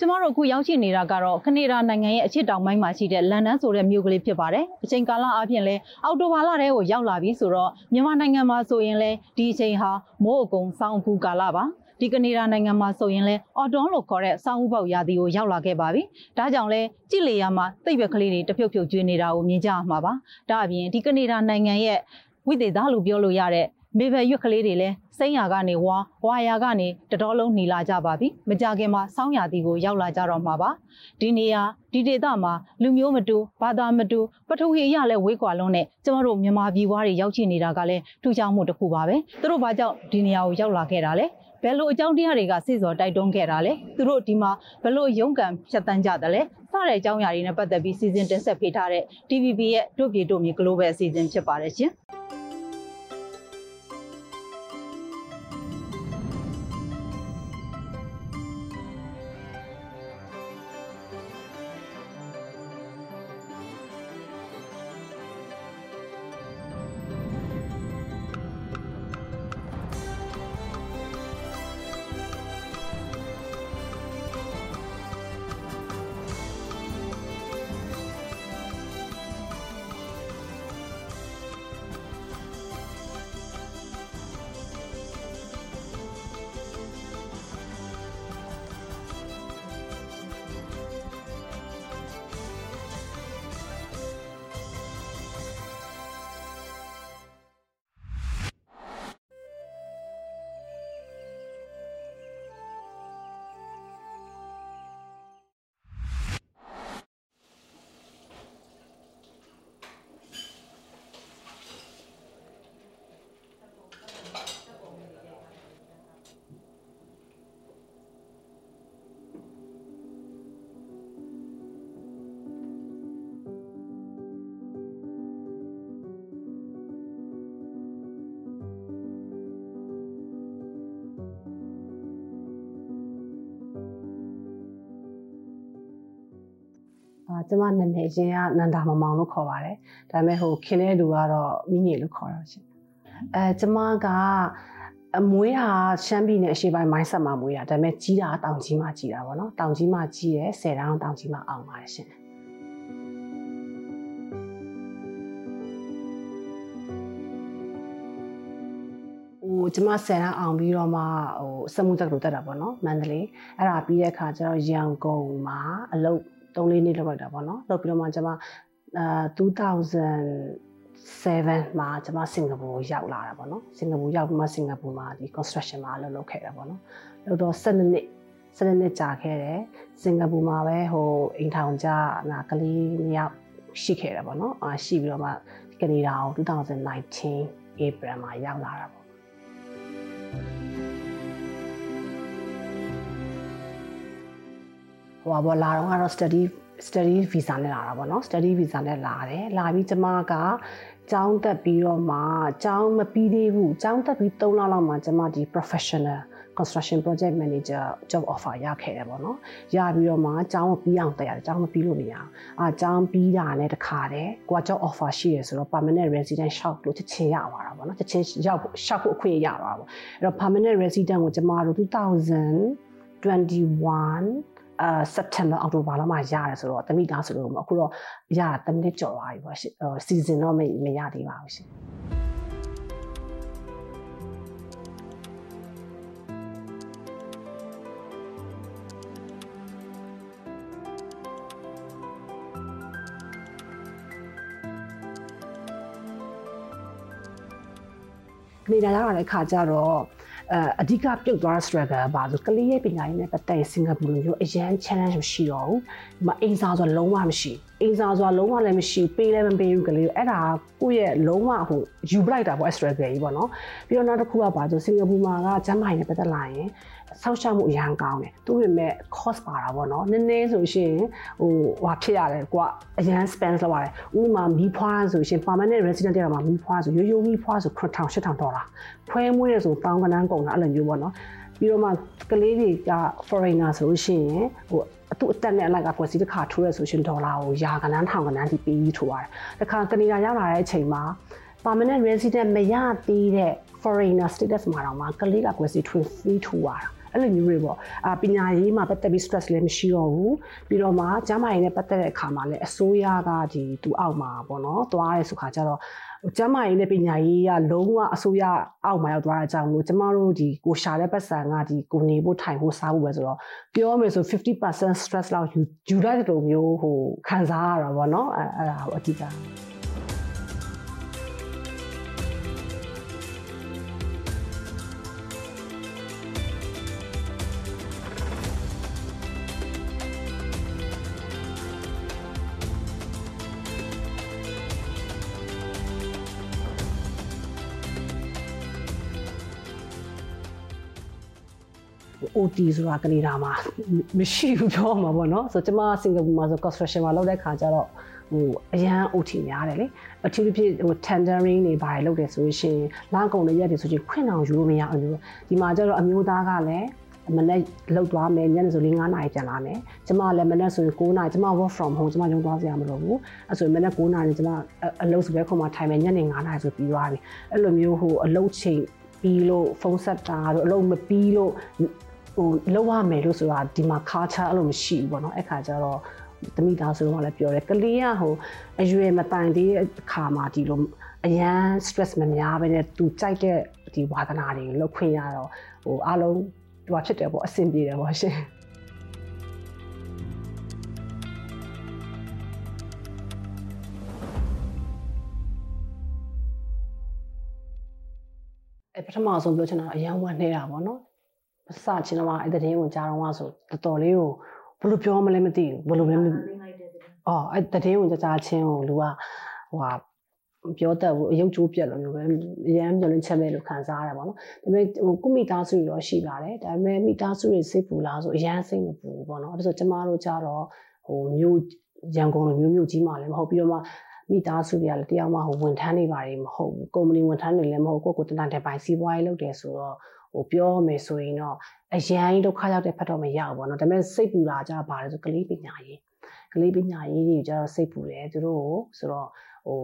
ကျမတို့အခုရောက်ရှိနေတာကတော့ကနေဒါနိုင်ငံရဲ့အချစ်တောင်ပိုင်းမှာရှိတဲ့လန်ဒန်ဆိုတဲ့မြို့ကလေးဖြစ်ပါတယ်။အချိန်ကာလအပြင်လဲအောက်တိုဘာလတည်းကိုရောက်လာပြီဆိုတော့မြန်မာနိုင်ငံမှာဆိုရင်လဲဒီအချိန်ဟာမိုးအကုံစောင်းကူကာလပါ။ဒီကနေဒါနိုင်ငံမှာဆိုရင်လဲအော်တွန်လို့ခေါ်တဲ့စောင်းဥပေါက်ရာသီကိုရောက်လာခဲ့ပါပြီ။ဒါကြောင့်လဲကြည်လီယာမှာတိတ်ပဲကလေးတွေတဖြုတ်ဖြုတ်ကျွေးနေတာကိုမြင်ကြမှာပါ။ဒါအပြင်ဒီကနေဒါနိုင်ငံရဲ့ဝိသေသလို့ပြောလို့ရတဲ့ မေဘယ်ရွက်ကလေးတွေလည်းစိမ့်ရာကနေဝါဝါယာကနေတတော်လုံးหนีလာကြပါပြီမကြခင်မှာစောင်းရာတီကိုရောက်လာကြတော့မှာပါဒီနေရာဒီဒေသမှာလူမျိုးမတူဘာသာမတူပထဝီအရလည်းဝေးကွာလုံးနဲ့ကျမတို့မြန်မာပြည်ွားတွေရောက်ရှိနေတာကလည်းထူးခြားမှုတစ်ခုပါပဲသူတို့ဘာကြောင့်ဒီနေရာကိုရောက်လာခဲ့တာလဲဘယ်လိုအကြောင်းတရားတွေကစိစော်တိုက်တွန်းခဲ့တာလဲသူတို့ဒီမှာဘယ်လိုရုန်းကန်ဖြတ်တန်းကြတယ်လဲစတဲ့အကြောင်းအရာတွေနဲ့ပတ်သက်ပြီးစီစဉ်တင်ဆက်ပေးထားတဲ့ TVB ရဲ့တို့ပြည်တို့မြေ Global အစီအစဉ်ဖြစ်ပါတယ်ရှင် ကျမနာမည်ချင်းကနန္ဒာမမောင်လို့ခေါ်ပါတယ်ဒါပေမဲ့ဟိုခင်တဲ့လူကတော့မိငယ်လို့ခေါ်တာရှင်အဲကျမကအမွေးဟာရှမ်းပြည်နယ်အရှေ့ပိုင်းမိုင်းဆက်မှာမွေးတာဒါပေမဲ့ကြီးတာတောင်ကြီးမှာကြီးတာပေါ့နော်တောင်ကြီးမှာကြီးရယ်ဆယ်တောင်တောင်ကြီးမှာအောင်ပါတယ်ရှင်ဟိုကျမဆယ်တန်းအောင်ပြီးတော့မှဟိုစမှုတက်လို့တက်တာပေါ့နော်မန္တလေးအဲ့ဒါပြီးတဲ့အခါကျတော့ရန်ကုန်မှာအလုပ် 3လေးနှစ်လောက်လိုက်တာပေါ့နော်လုပ်ပြီးတော့မှကျွန်မအာ2007မှာကျွန်မစင်ကာပူရောက်လာတာပေါ့နော်စင်ကာပူရောက်ပြီးမှစင်ကာပူမှာဒီ construction မှာအလုပ်လုပ်ခဲ့တာပေါ့နော်လုပ်တော့12နှစ်12နှစ်ကြာခဲ့တယ်စင်ကာပူမှာပဲဟိုအိမ်ထောင်ကြနာကလေးနှစ်ယောက်ရှိခဲ့တာပေါ့နော်အာရှိပြီးတော့မှကနေဒါကို2019 April မှာရောက်လာတာပေါ့ ဟိုဘောလာတော့ကတော့ study study visa နဲ့လာတာပေါ့နော် study visa နဲ့လာတယ်လာပြီးကျမကကျောင်းတက်ပြီးတော့မှကျောင်းမပြီးသေးဘူးကျောင်းတက်ပြီး3လလောက်မှကျမဒီ professional construction project manager job offer ရခဲ့တယ်ပေါ့နော်ရပြီးတော့မှကျောင်းကိုပြီးအောင်တက်ရတယ်ကျောင်းမပြီးလို့မရအောင်အာကျောင်းပြီးတာနဲ့တခါတည်းကိုက job offer ရှိရဆိုတော့ permanent resident shop လို့ချက်ချင်းရသွားတာပေါ့နော်ချက်ချင်းရောက်ရှောက်ဖို့အခွင့်ရသွားတာပေါ့အဲ့တော့ permanent resident ကိုကျမတို့2021 အာ September October လောက်မှရတယ်ဆိုတော့တမိသားဆိုလို့အခုတော့ရတာတမိကျော်သွားပြီပေါ့ရှင်။ season တော့မမရသေးပါဘူးရှင်။နေတာရောက်လာတဲ့ခါကျတော့ အဲအဓိကပြုတ်သွားတဲ့ struggle ပါဆိုကလေးရဲ့ပညာရေးနဲ့ပတ်သက်ရင်စင်ကာပူလိုမျိုးအရန် challenge မရှိတော့ဘူးဒီမှာအိမ်စာဆိုတာလုံးဝမရှိအိမ်စာဆိုတာလုံးဝလည်းမရှိပေးလည်းမပေးဘူးကလေးအဲ့ဒါကိုယ့်ရဲ့လုံးဝဟိုယူပလိုက်တာပေါ့ struggle ကြီးပေါ့နော်ပြီးတော့နောက်တစ်ခုကပါဆိုစင်ကာပူမှာကကျန်းမာရေးနဲ့ပတ်သက်လာရင် ဆောက်ရှောက်မှုအရန်ကောင်းတယ်သူ့ပေမဲ့ cost ပါတာပေါ့နော်နည်းနည်းဆိုရှင်ဟိုဟာဖြစ်ရတယ်ကွာအရန် spend လုပ်ရတယ်ဥပမာမီးဖွားဆိုရှင် permanent resident တဲ့မှာမီးဖွားဆိုရိုးရိုးမီးဖွားဆို9000 8000ဒေါ်လာဖွဲမွေးရဆိုတောင်းကနန်းကုန်တာအဲ့လိုမျိုးပေါ့နော်ပြီးတော့မှကလေးတွေက foreigner ဆိုလို့ရှိရင်ဟိုအတူအတက်နဲ့အလိုက်ကကွယ်စီတစ်ခါထိုးရဆိုရှင်ဒေါ်လာကိုရာကနန်းထောင်ကနန်းထိပေးပြီးထိုးရတယ်။တခါကနေဒါရောက်လာတဲ့အချိန်မှာ permanent resident မရသေးတဲ့ foreigner status မှာတော့မှကလေးကကွယ်စီ twin free ထိုးရတာ အဲ့လိုမျိုးတွေပေါ့အာပညာရေးမှာပတ်သက်ပြီး stress လည်းမရှိတော့ဘူးပြီးတော့မှကျန်းမာရေးနဲ့ပတ်သက်တဲ့အခါမှာလည်းအစိုးရကဒီသူအောက်မှာပေါ့နော်သွားရဲဆိုခါကျတော့ကျမရေးနဲ့ပညာရေးကလုံးဝအစိုးရအောက်မှာရောက်သွားတဲ့အကြောင်းလို့ကျမတို့ဒီကိုရှာတဲ့ပတ်စံကဒီကိုနေဖို့ထိုင်ဖို့စားဖို့ပဲဆိုတော့ပြောမယ်ဆို50% stress လောက်ယူယူရတဲ့လိုမျိုးဟိုခံစားရတာပေါ့နော်အဲအဲ့ဒါဟိုအဓိက OT ဆိုတာကနေဒါမှာမရှိဘူးပြောမှာပေါ့နော်ဆိုတော့ကျမစင်ကာပူမှာဆို construction မှာလုပ်တဲ့ခါကျတော့ဟိုအရန် OT များတယ်လေအထူးသဖြင့်ဟို tendering တွေဘာတွေလုပ်တယ်ဆိုလို့ရှိရင်လမ်းကုန်တွေရက်တွေဆိုရင်ခွင့်အောင်ယူလို့မရအောင်လို့ဒီမှာကျတော့အမျိုးသားကလည်းမနေ့လောက်သွားမယ်ညနေဆို၄9နာရီပြန်လာမယ်ကျမလည်းမနေ့ဆိုရင်9နာရီကျမ work from home ကျမရုံသွားစရာမလိုဘူးအဲဆိုရင်မနေ့9နာရီကျမအလုပ်စပွဲခုံမှာထိုင်မယ်ညနေ9နာရီဆိုပြီးသွားပြီအဲ့လိုမျိုးဟိုအလုပ်ချိန်ပြီးလို့ဖုန်းဆက်တာတို့အလုပ်မပြီးလို့ ဟိုလောက်ရမယ်လို့ဆိုတာဒီမှာ culture အဲ့လိုမရှိဘူးပေါ့နော်အဲ့ခါကျတော့တမိသားစုကလည်းပြောတယ်ကလေးကဟိုအရွယ်မတိုင်သေးတဲ့အခါမှာဒီလိုအရန် stress မများဘဲနဲ့သူကြိုက်တဲ့ဒီဝါသနာတွေလောက်ခွင့်ရတော့ဟိုအားလုံးဟိုဖြစ်တယ်ပေါ့အဆင်ပြေတယ်ပေါ့ရှင်အဲပထမဆုံးပြောချင်တာအရန်ဝမ်းနေတာပေါ့နော် စချင်တော့အဲ့တဲ့တင်းကိုကြားတော့ဆိုတော်တော်လေးကိုဘယ်လိုပြောမလဲမသိဘူးဘယ်လိုလဲမသိဘူးအော်အဲ့တဲ့တင်းကိုကြားကြားချင်းကိုလူကဟိုဟာပြောတတ်ဘူးအယုတ်ကျိုးပြက်လို့မျိုးပဲအရန်မျောလင်းချက်မဲ့လို့ခံစားရတယ်ပေါ့နော်ဒါပေမဲ့ဟိုကုမိသားစုတွေတော့ရှိပါတယ်ဒါပေမဲ့မိသားစုတွေစိတ်ပူလားဆိုအရန်စိတ်မပူဘူးပေါ့နော်အဲ့ဒါဆိုကျမတို့ကြတော့ဟိုမျိုးရန်ကုန်လိုမျိုးမျိုးကြီးမှလည်းမဟုတ်ပြီးတော့မှမိသားစုတွေကလည်းတရားမှဟိုဝန်ထမ်းတွေပါတွေမဟုတ်ဘူးကုမ္ပဏီဝန်ထမ်းတွေလည်းမဟုတ်ကိုကိုတန်တန်ပိုင်စီးပွားရေးလုပ်တယ်ဆိုတော့ ဟိုပြောမယ်ဆိုရင်တော့အရန်ဒုက္ခရောက်တဲ့ဖက်တော့မရဘူးပေါ့နော်ဒါပေမဲ့စိတ်ပူလာကြပါလေဆိုကလေးပညာရေးကလေးပညာရေးကြီးကျတော့စိတ်ပူတယ်သူတို့ကိုဆိုတော့ဟို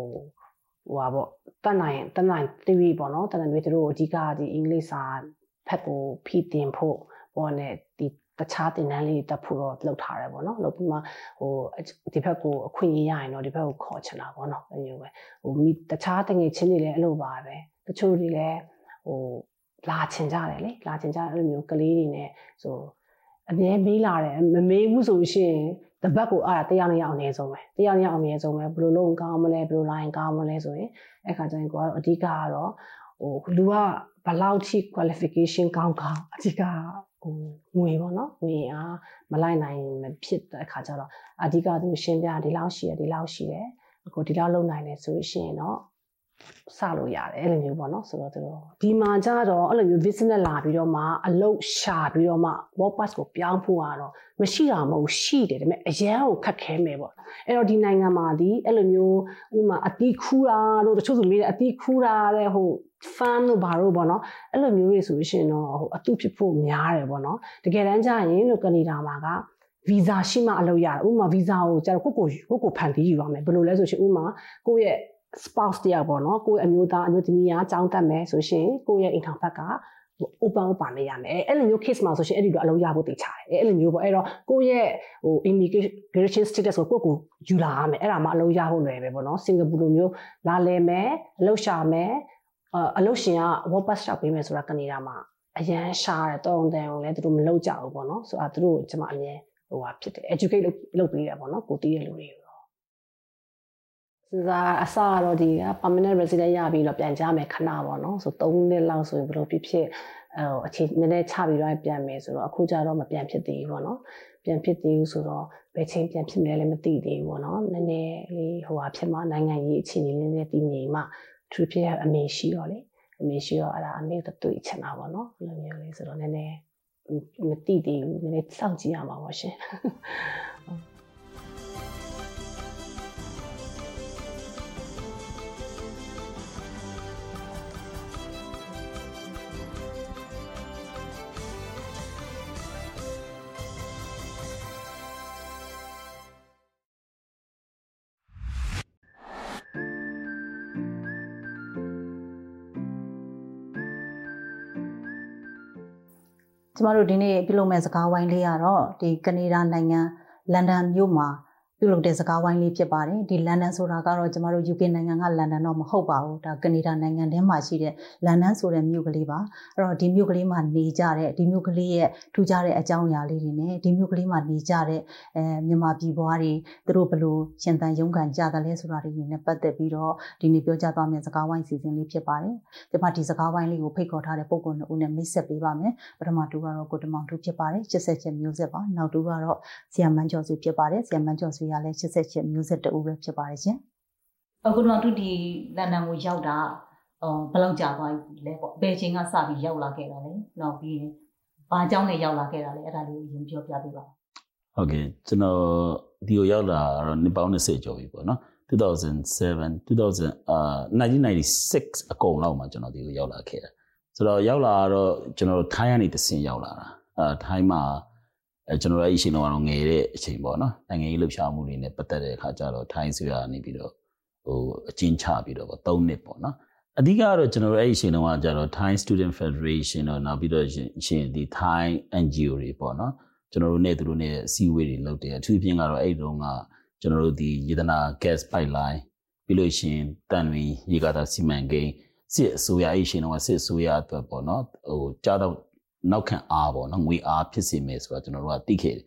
ဟိုပါပေါ့တတ်နိုင်တတ်နိုင်တီးပေါ့နော်တတ်နိုင်ပြီးသူတို့အဓိကဒီအင်္ဂလိပ်စာဖက်ကိုဖိတင်ဖို့ပေါ့နဲ့ဒီတခြားတင်တန်းလေးတက်ဖို့တော့လုပ်ထားတယ်ပေါ့နော်လုပ်ပြီးမှဟိုဒီဘက်ကိုအခွင့်အရေးရရင်တော့ဒီဘက်ကိုခေါ်ချင်တာပေါ့နော်အဲ့လိုပဲဟိုမိတခြားတငယ်ချင်းတွေလည်းအဲ့လိုပါပဲတချို့တွေလည်းဟို လာချင်ကြတယ်လေလာချင်ကြအဲ့လိုမျိုးကလေးတွေနဲ့ဆိုအမြဲမေးလာတယ်မမေးဘူးဆိုရှင်တပတ်ကိုအားတရားနဲ့ရအောင်အနည်းဆုံးပဲတရားနဲ့ရအောင်အနည်းဆုံးပဲဘယ်လိုလုပ်ကောင်းမလဲဘယ်လိုလာရင်ကောင်းမလဲဆိုရင်အဲ့ခါကျရင်ကိုကတော့အဓိကကတော့ဟိုလူကဘလောက်ထိ qualification ကောင်းကောင်းအဓိကဟိုငွေပေါ့နော်ငွေအားမလိုက်နိုင်မဖြစ်တဲ့အခါကျတော့အဓိကသူရှင်းပြဒီလောက်ရှိတယ်ဒီလောက်ရှိတယ်အခုဒီလောက်လုပ်နိုင်တယ်ဆိုရှင်တော့ စလို့ရတယ်အဲ့လိုမျိုးပေါ့နော်ဆိုတော့သူတို့ဒီမှာကြတော့အဲ့လိုမျိုး business လာပြီးတော့မှအလုပ်ရှာပြီးတော့မှ work pass ကိုပြောင်းဖို့ကတော့မရှိတာမဟုတ်ရှိတယ်ဒါပေမဲ့အရန်ကိုခက်ခဲမယ်ပေါ့အဲ့တော့ဒီနိုင်ငံမှာဒီအဲ့လိုမျိုးဥမာအတီးခူးတာတို့တချို့ဆိုမေးတယ်အတီးခူးတာတဲ့ဟို fan တို့ဘာတို့ပေါ့နော်အဲ့လိုမျိုးတွေဆိုရှင်တော့ဟိုအတုဖြစ်ဖို့များတယ်ပေါ့နော်တကယ်တမ်းကျရင်လို့ကနေဒါမှာကဗီဇာရှိမှအလုပ်ရတယ်ဥပမာဗီဇာကိုကျတော့ကိုကိုကိုကိုဖန်တီးယူရမယ်ဘယ်လိုလဲဆိုရှင်ဥပမာကိုရဲ့ spouse တယောက်ပေါ့နော်ကိုယ့်အမျိုးသားအမျိုးသမီးကကြောင်းတက်မယ်ဆိုရှင်ကိုယ့်ရဲ့အိမ်ထောင်ဘက်က open ပါနေရမယ်အဲ့လိုမျိုး case မှာဆိုရှင်အဲ့ဒီတော့အလုပ်ရဖို့တည်ချတယ်အဲ့လိုမျိုးပေါ့အဲ့တော့ကိုယ့်ရဲ့ဟို immigration status ကိုကိုယ့်ကိုယူလာရမယ်အဲ့ဒါမှအလုပ်ရဖို့လွယ်ပဲပေါ့နော်စင်ကာပူလိုမျိုးလာလည်မယ်အလုပ်ရှာမယ်အလုပ်ရှင်က work pass ရှောက်ပေးမယ်ဆိုတာကနေဒါမှာအရန်ရှားတယ်တောင်းတန်ကိုလည်းသူတို့မလုပ်ကြဘူးပေါ့နော်ဆိုတော့သူတို့ကျွန်မအမြဲဟိုဟာဖြစ်တယ် educate လုပ်လုပ်ပေးတယ်ပေါ့နော်ကိုတည်ရလူတွေကို စဉ်းစားအစကတော့ဒီက permanent resident ရပြီးတော့ပြန်ကြမယ်ခဏပေါ့နော်ဆို3နှစ်လောက်ဆိုရင်ဘယ်လိုဖြစ်ဖြစ်ဟိုအခြေနည်းနည်းချပြီးတော့ပြန်မယ်ဆိုတော့အခုကျတော့မပြန်ဖြစ်သေးဘူးပေါ့နော်ပြန်ဖြစ်သေးဘူးဆိုတော့ဘယ်ချိန်ပြန်ဖြစ်မလဲလည်းမသိသေးဘူးပေါ့နော်နည်းနည်းလေးဟိုဟာဖြစ်မှနိုင်ငံရေးအခြေအနေနည်းနည်းတည်ငြိမ်မှသူဖြစ်အမေရှိတော့လေအမေရှိတော့အဲ့ဒါအမေတို့တွေ့ချင်တာပေါ့နော်အဲ့လိုမျိုးလေးဆိုတော့နည်းနည်းမသိသေးဘူးနည်းနည်းစောင့်ကြည့်ရမှာပေါ့ရှင် ကျမတို့ဒီနေ့ပြုလုပ်မဲ့စကားဝိုင်းလေးကတော့ဒီကနေဒါနိုင်ငံလန်ဒန်မြို့မှာ ပြုလုပ်တဲ့စကားဝိုင်းလေးဖြစ်ပါတယ်ဒီလန်ဒန်ဆိုတာကတော့ကျမတို့ UK နိုင်ငံကလန်ဒန်တော့မဟုတ်ပါဘူးဒါကနေဒါနိုင်ငံထဲမှာရှိတဲ့လန်ဒန်ဆိုတဲ့မြို့ကလေးပါအဲ့တော့ဒီမြို့ကလေးမှာနေကြတဲ့ဒီမြို့ကလေးရဲ့ထူးခြားတဲ့အကြောင်းအရာလေးတွေနဲ့ဒီမြို့ကလေးမှာနေကြတဲ့အဲမြန်မာပြည်ပွားတွေသူတို့ဘလို့ရှင်သန်ရုန်းကန်ကြတယ်လဲဆိုတာတွေနဲ့ပတ်သက်ပြီးတော့ဒီနေ့ပြောကြားသွားမယ့်စကားဝိုင်းစီစဉ်လေးဖြစ်ပါတယ်ဒီမှာဒီစကားဝိုင်းလေးကိုဖိတ်ခေါ်ထားတဲ့ပုံကွန်တို့နဲ့မိတ်ဆက်ပေးပါမယ်ပထမတူကတော့ကိုတမောင်တူဖြစ်ပါတယ်80ချက်မျိုးဆက်ပါနောက်တူကတော့ဆီယမန်ကျော်စုဖြစ်ပါတယ်ဆီယမန်ကျော်စုကလည်း80ချက်မျိုးဆက်တူပဲဖြစ်ပါတယ်ရှင်အခုတော့တူဒီလန်ဒန်ကိုရောက်တာအော်ဘယ်လောက်ကြာသွားပြီလဲပေါ့ဘယ်ချိန်ကစပြီးရောက်လာခဲ့တာလဲနောက်ပြီးဘာအကြောင်းနဲ့ရောက်လာခဲ့တာလဲအဲ့ဒါလေးကိုရင်ပြောပြပေးပါဟုတ်ကဲ့ကျွန်တော်ဒီကိုရောက်လာတော့နှစ်ပေါင်း20ကျော်ပြီပေါ့နော်2007 2000အာ1996အကုန်လောက်မှာကျွန်တော်ဒီကိုရောက်လာခဲ့တာဆိုတော့ရောက်လာတော့ကျွန်တော်ထိုင်းကနေတဆင်ရောက်လာတာအာထိုင်းမှာ အဲကျွန်တော်အဲ့ဒီအချိန်တော့ငယ်တဲ့အချိန်ပေါ့နော်နိုင်ငံရေးလှုပ်ရှားမှုတွေနဲ့ပတ်သက်တဲ့အခါကျတော့ထိုင်းဆွေရနေပြီးတော့ဟိုအချင်းချပြီးတော့ပေါ့3နှစ်ပေါ့နော်အဓိကကတော့ကျွန်တော်တို့အဲ့ဒီအချိန်တုန်းကကျတော့ Thai Student Federation တော့နောက်ပြီးတော့ရှင်ဒီ Thai NGO တွေပေါ့နော်ကျွန်တော်တို့နဲ့သူတို့နဲ့အစည်းအဝေးတွေလုပ်တယ်အထူးဖြင့်ကတော့အဲ့ဒီတုန်းကကျွန်တော်တို့ဒီယေဒနာ gas pipeline ပြီးလို့ရှိရင်တန်ဝင်ရေကာတာစီမံကိန်းစစ်အစိုးရအဲ့ဒီအချိန်တုန်းကစစ်အစိုးရအတွက်ပေါ့နော်ဟိုကြားတော့ နောက်ခံအားပေါ့နော်ငွေအားဖြစ်စေမယ်ဆိုတာကျွန်တော်တို့ကသိခဲ့တယ်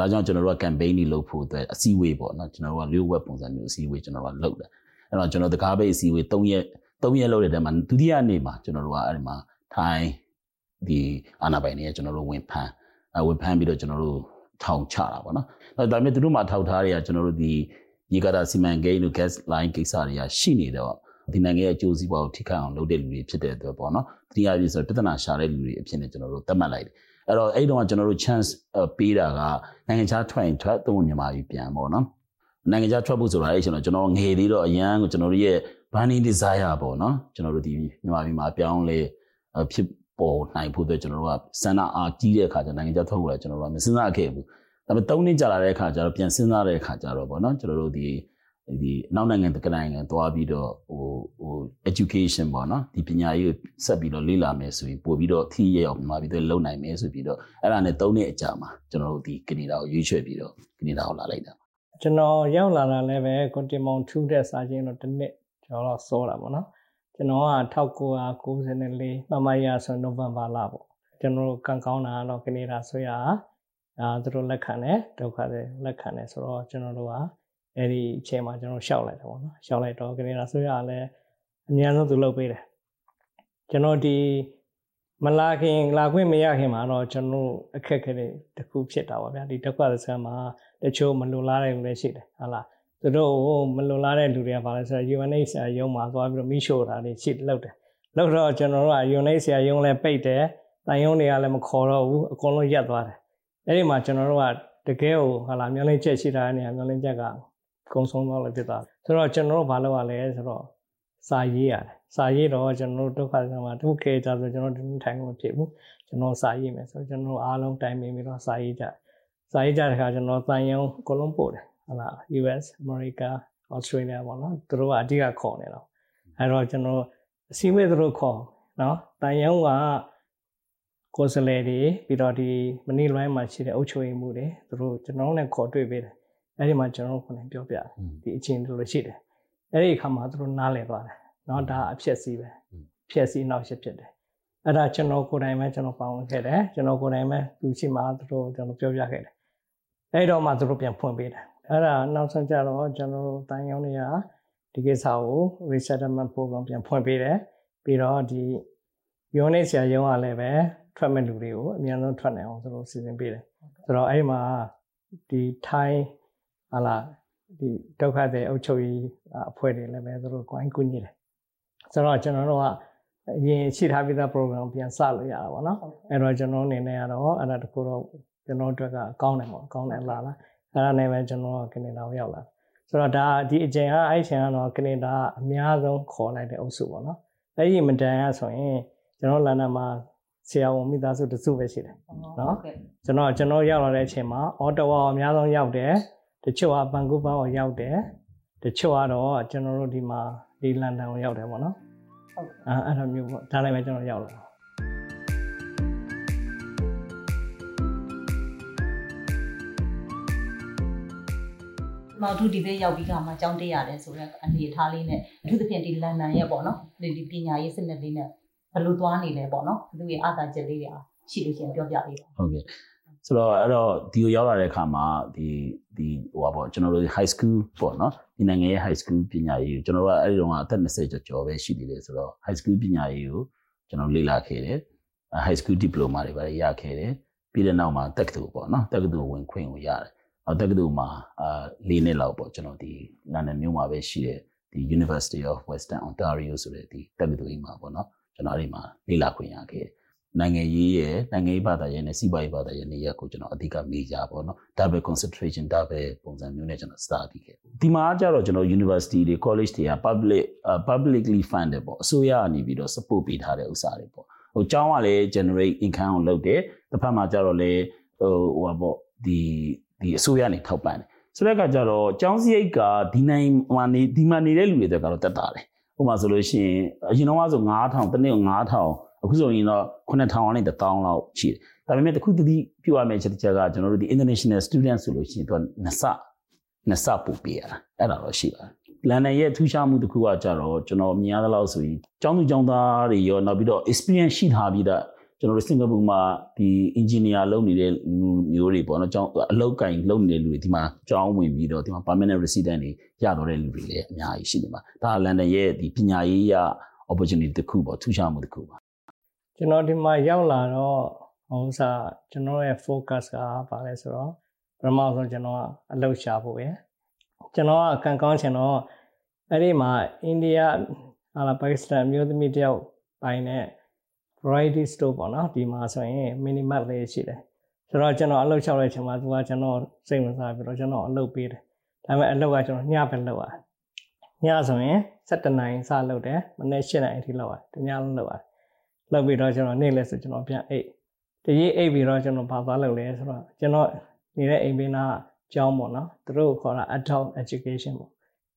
ဒါကြောင့်ကျွန်တော်တို့က campaign တွေလုပ်ဖို့အတွက်အစည်းအဝေးပေါ့နော်ကျွန်တော်တို့ကလျှို့ဝက်ပုံစံမျိုးအစည်းအဝေးကျွန်တော်တို့ကလုပ်တယ်အဲ့တော့ကျွန်တော်တကားပိတ်အစည်းအဝေး3ရက်3ရက်လုပ်တဲ့တဲမှာဒုတိယနေ့မှာကျွန်တော်တို့ကအဲ့ဒီမှာထိုင်းဒီအာနာပိုင်တွေကကျွန်တော်တို့ဝင်ဖမ်းအဝင်ဖမ်းပြီးတော့ကျွန်တော်တို့ထောင်ချတာပေါ့နော်ဒါပေမဲ့သူတို့မှာထောက်ထားတွေကကျွန်တော်တို့ဒီရေကာတာစီမံကိန်းတို့ gas line ကိစ္စတွေကရှိနေတော့ ဒီနိုင်ငံရဲ့အကျိုးစီးပွားကိုထိခိုက်အောင်လုပ်တဲ့လူတွေဖြစ်တဲ့အတွက်ပေါ့နော်တတိယပြည့်ဆိုပြဿနာရှာတဲ့လူတွေအဖြစ်နဲ့ကျွန်တော်တို့သတ်မှတ်လိုက်တယ်အဲ့တော့အဲ့တုန်းကကျွန်တော်တို့ chance ပေးတာကနိုင်ငံခြားထွက်ရင်ထွက်သုံးမြန်မာပြည်ပြန်ပေါ့နော်နိုင်ငံခြားထွက်ဖို့ဆိုတာအဲ့ကျွန်တော်ကျွန်တော်ငယ်သေးတော့အရန်ကိုကျွန်တော်တို့ရဲ့ burning desire ပေါ့နော်ကျွန်တော်တို့ဒီမြန်မာပြည်မှာပြောင်းလဲဖြစ်ပေါ်နိုင်ဖို့အတွက်ကျွန်တော်တို့ကစန္ဒအားကြီးတဲ့အခါကျနိုင်ငံခြားထွက်ဖို့လည်းကျွန်တော်တို့ကမစဉ်းစားခဲ့ဘူးဒါပေမဲ့၃နှစ်ကြာလာတဲ့အခါကျတော့ပြန်စဉ်းစားတဲ့အခါကျတော့ပေါ့နော်ကျွန်တော်တို့ဒီ ဒီနောက်နိုင်ငံတက္ကသိုလ်နိုင်ငံသွားပြီးတော့ဟိုဟို education ပေါ့နော်ဒီပညာရေးဆက်ပြီးတော့လေ့လာမယ်ဆိုရင်ပို့ပြီးတော့အထီးရအောင်မြန်မာပြည်တွေလုံနိုင်မယ်ဆိုပြီးတော့အဲ့ဒါနဲ့၃နှစ်အကြာမှာကျွန်တော်တို့ဒီကနေဒါကိုရွေးချယ်ပြီးတော့ကနေဒါကိုလာလိုက်တာကျွန်တော်ရောက်လာတာလည်းပဲကွန်တင်မောင်ထူးတဲ့စာချင်းတော့တစ်နှစ်ကျွန်တော်တော့စောတာပေါ့နော်ကျွန်တော်က1994မှမရဆိုနိုဝင်ဘာလပေါ့ကျွန်တော်တို့ကန်ကောင်းတာတော့ကနေဒါဆိုရအာသူတို့လက်ခံတယ်ဒုက္ခတွေလက်ခံတယ်ဆိုတော့ကျွန်တော်တို့က အဲ့ဒီအချိန်မှာကျွန်တော်ရှောက်လိုက်တာပေါ့နော်ရှောက်လိုက်တော့ကနေဒါဆိုရလည်းအများဆုံးသူလုပ်ပေးတယ်ကျွန်တော်ဒီမလာခင်လာခွင့်မရခင်မှာတော့ကျွန်တော်အခက်အခဲတွေတခုဖြစ်တာပါဗျာဒီဒုက္ခသစမ်းမှာတချို့မလိုလားတဲ့လူတွေရှိတယ်ဟုတ်လားသူတို့မလိုလားတဲ့လူတွေကဘာလဲဆိုတော့ UNHCR ရုံးမှာသွားပြီးတော့မိရှို့တာတွေရှိလောက်တယ်လောက်တော့ကျွန်တော်တို့က UNHCR ရုံးလည်းပိတ်တယ်တန်ရုံးတွေကလည်းမခေါ်တော့ဘူးအကုန်လုံးရပ်သွားတယ်အဲ့ဒီမှာကျွန်တော်တို့ကတကယ်ကိုဟာလာမျောလင်းချက်ရှိတာနေရာမျောလင်းချက်က ကုံဆုံးသွားလို့ဖြစ်သွားတယ်ဆိုတော့ကျွန်တော်တို့ဘာလုပ်ရလဲဆိုတော့စာရေးရတယ်စာရေးတော့ကျွန်တော်တို့ဒုက္ခဆံမှာဒုက္ခေကြဆိုကျွန်တော်တို့ထိုင်လို့ဖြစ်ဘူးကျွန်တော်စာရေးမယ်ဆိုတော့ကျွန်တော်အားလုံးတိုင်ပင်ပြီးတော့စာရေးကြစာရေးကြတဲ့ခါကျွန်တော်တန်ရုံအကုန်လုံးပို့တယ်ဟုတ်လား US America Australia ပေါ့နော်သူတို့ကအဓိကခေါ်နေတော့အဲတော့ကျွန်တော်အစည်းအဝေးသူတို့ခေါ်နော်တန်ရုံကကိုယ်စလဲတွေပြီးတော့ဒီမနီလွိုင်းမှာရှိတဲ့အုပ်ချုပ်ရေးမှုတွေသူတို့ကျွန်တော်နဲ့ခေါ်တွေ့ပေးတယ် အဲ့ဒီမှာကျွန်တော်ခုနပြောပြတယ်ဒီအချင်းတို့လိုရှိတယ်အဲ့ဒီအခါမှာသူတို့နားလည်သွားတယ်နော်ဒါအဖြစ်စီပဲဖြစ်စီနောက်ရှစ်ဖြစ်တယ်အဲ့ဒါကျွန်တော်ကိုယ်တိုင်ပဲကျွန်တော်ပါဝင်ခဲ့တယ်ကျွန်တော်ကိုယ်တိုင်ပဲသူရှိမှသူတို့ကျွန်တော်ပြောပြခဲ့တယ်အဲ့တော့မှသူတို့ပြန်ဖွင့်ပေးတယ်အဲ့ဒါနောက်ဆုံးကြတော့ကျွန်တော်တို့တိုင်းရောင်းတွေကဒီကိစ္စကို resettlement program ပြန်ဖွင့်ပေးတယ်ပြီးတော့ဒီ unit ဆရာရုံးကလည်းပဲထွက်မဲ့လူတွေကိုအများဆုံးထွက်နိုင်အောင်သူတို့စီစဉ်ပေးတယ်ဆိုတော့အဲ့မှာဒီထိုင်း ဟာလာဒီဒုက္ခတွေအုပ်ချုပ်ရေးအဖွဲ့တွေလည်းပဲသူတို့ကိုင်းကူညီတယ်ဆိုတော့ကျွန်တော်တို့ကအရင်ရှိထားပြီးသား program ပြန်စလို့ရတာပေါ့နော်အဲ့တော့ကျွန်တော်အနေနဲ့ကတော့အဲ့ဒါတခုတော့ကျွန်တော်တို့ကအကောင်းတယ်ပေါ့အကောင်းတယ်လာလားအဲ့ဒါနဲ့ပဲကျွန်တော်ကနေဒါကိုရောက်လာဆိုတော့ဒါဒီအချိန်ကအဲ့ချိန်ကတော့ကနေဒါအများဆုံးခေါ်လိုက်တဲ့အုပ်စုပေါ့နော်အဲ့ဒီမတန်ရဆိုရင်ကျွန်တော်လန်ဒန်မှာဆရာဝန်မိသားစုတစုပဲရှိတယ်နော်ကျွန်တော်ကျွန်တော်ရောက်လာတဲ့အချိန်မှာအော်တဝါအများဆုံးရောက်တယ် တချို့ကဘန်ကူးဘာကိုရောက်တယ်တချို့ကတော့ကျွန်တော်တို့ဒီမှာဒီလန်ဒန်ကိုရောက်တယ်ပေါ့နော်ဟုတ်အဲအဲ့လိုမျိုးပေါ့ဒါလည်းပဲကျွန်တော်ရောက်လာမောင်သူဒီဘက်ရောက်ပြီးခါမှာကြောင်းတက်ရတယ်ဆိုတော့အနေအထားလေးနဲ့အထူးသဖြင့်ဒီလန်ဒန်ရဲ့ပေါ့နော်ဒီပညာရေးစနစ်လေးနဲ့ဘယ်လိုသွားနေလဲပေါ့နော်သူ့ရဲ့အားသာချက်လေးတွေအားရှိလို့ရှင်ပြောပြပေးပါဟုတ်ကဲ့ ဆိုတော့အဲ့တော့ဒီကိုရောက်လာတဲ့အခါမှာဒီဒီဟိုပါပေါ့ကျွန်တော်တို့ high school ပေါ့နော်ဒီနိုင်ငံရဲ့ high school ပညာရေးကိုကျွန်တော်တို့ကအဲ့ဒီတော့အသက်20ကျော်ကျော်ပဲရှိသေးတယ်ဆိုတော့ high school ပညာရေးကိုကျွန်တော်လေ့လာခဲ့တယ် high school diploma တွေပါရခဲ့တယ်ပြီးတဲ့နောက်မှာတက္ကသိုလ်ပေါ့နော်တက္ကသိုလ်ဝင်ခွင့်ကိုရတယ်တက္ကသိုလ်မှာအာ၄နှစ်လောက်ပေါ့ကျွန်တော်ဒီလန်ဒန်မြို့မှာပဲရှိတဲ့ဒီ University of Western Ontario ဆိုတဲ့ဒီတက္ကသိုလ်ကြီးမှာပေါ့နော်ကျွန်တော်အဲ့ဒီမှာလေ့လာခွင့်ရခဲ့တယ် နိုင်ငံရေးရဲ့နိုင်ငံရေးဘာသာရေးနဲ့စီးပွားရေးဘာသာရေးနေရာကိုကျွန်တော်အဓိကမေးကြပေါ့နော် double concentration double ပုံစံမျိုးနဲ့ကျွန်တော် study ခဲ့ဒီမှာကျတော့ကျွန်တော် university တွေ college တွေက public uh, publicly funded ပေါ့အစိုးရအနေပြီးတော့ support ပေးထားတဲ့ဥစ္စာတွေပေါ့ဟိုကျောင်းကလည်း generate income ကိုလုပ်တယ်တစ်ဖက်မှာကျတော့လေဟိုဟိုပါပေါ့ဒီဒီအစိုးရနေထောက်ပံ့တယ်ဆိုတဲ့အခါကျတော့ကျောင်းစရိတ်ကဒီနိုင်မှာနေဒီမှာနေတဲ့လူတွေကတော့တက်တာတယ်ဥပမာဆိုလို့ရှိရင်အရင်တော့ဆို9000တနေ့9000 အခုဆိုရင်တော့9000နဲ့1000လောက်ရှိတယ်ဒါပေမဲ့တခုတည်းပြောရမယ့်ချက်တစ်ချက်ကကျွန်တော်တို့ဒီ international student ဆိုလို့ရှိရင်သူကနှစ်ဆနှစ်ဆပို့ပေးရတာအဲ့ဒါတော့ရှိပါတယ်လန်ဒန်ရဲ့ထူးခြားမှုတစ်ခုကကြတော့ကျွန်တော်မြင်ရသလောက်ဆိုရင်ကျောင်းသူကျောင်းသားတွေရောနောက်ပြီးတော့ experience ရှိထားပြီးသားကျွန်တော်တို့စင်ကာပူမှာဒီ engineer လုပ်နေတဲ့လူမျိုးတွေပေါ့နော်ကျောင်းအလုပ်ကင်လုပ်နေတဲ့လူတွေဒီမှာကျောင်းဝင်ပြီးတော့ဒီမှာ permanent resident တွေရတော့တဲ့လူတွေလည်းအများကြီးရှိနေမှာဒါလန်ဒန်ရဲ့ဒီပညာရေးရ opportunity တစ်ခုပေါ့ထူးခြားမှုတစ်ခုပါ ကျွန်တော်ဒီမှာရောက်လာတော့ဟိုစားကျွန်တော်ရဲ့ focus ကပါလဲဆိုတော့ပထမဆုံးကျွန်တော်ကအလုပ်ရှာဖို့ရယ်ကျွန်တော်ကကန်ကောင်းချင်တော့အဲ့ဒီမှာအိန္ဒိယဟာလာပါကစ္စတန်မျိုးသမီးတယောက်ပိုင်းနဲ့ variety store ပေါ့နော်ဒီမှာဆိုရင် minimal လေးရှိတယ်ဆိုတော့ကျွန်တော်အလုပ်လျှောက်တဲ့အချိန်မှာသူကကျွန်တော်စိတ်ဝင်စားပြီးတော့ကျွန်တော်အလုပ်ပေးတယ်ဒါပေမဲ့အလုပ်ကကျွန်တော်ညပဲလုပ်ရတယ်ညဆိုရင်7နိုင်စလုပ်တယ်မနေ့7နိုင်အထိလုပ်ရတယ်ညလုံးလုပ်ရတယ် လုပ်ပြီးတော့ကျွန်တော်နေ့လဲဆိုကျွန်တော်ပြန်အိတ်တကြီးအိတ်ပြီးတော့ကျွန်တော်ဘာသွားလုပ်လဲဆိုတော့ကျွန်တော်နေတဲ့အိမ်ဘေးနားကျောင်းပေါ့နော်သူတို့ခေါ်တာ adult education ပေါ့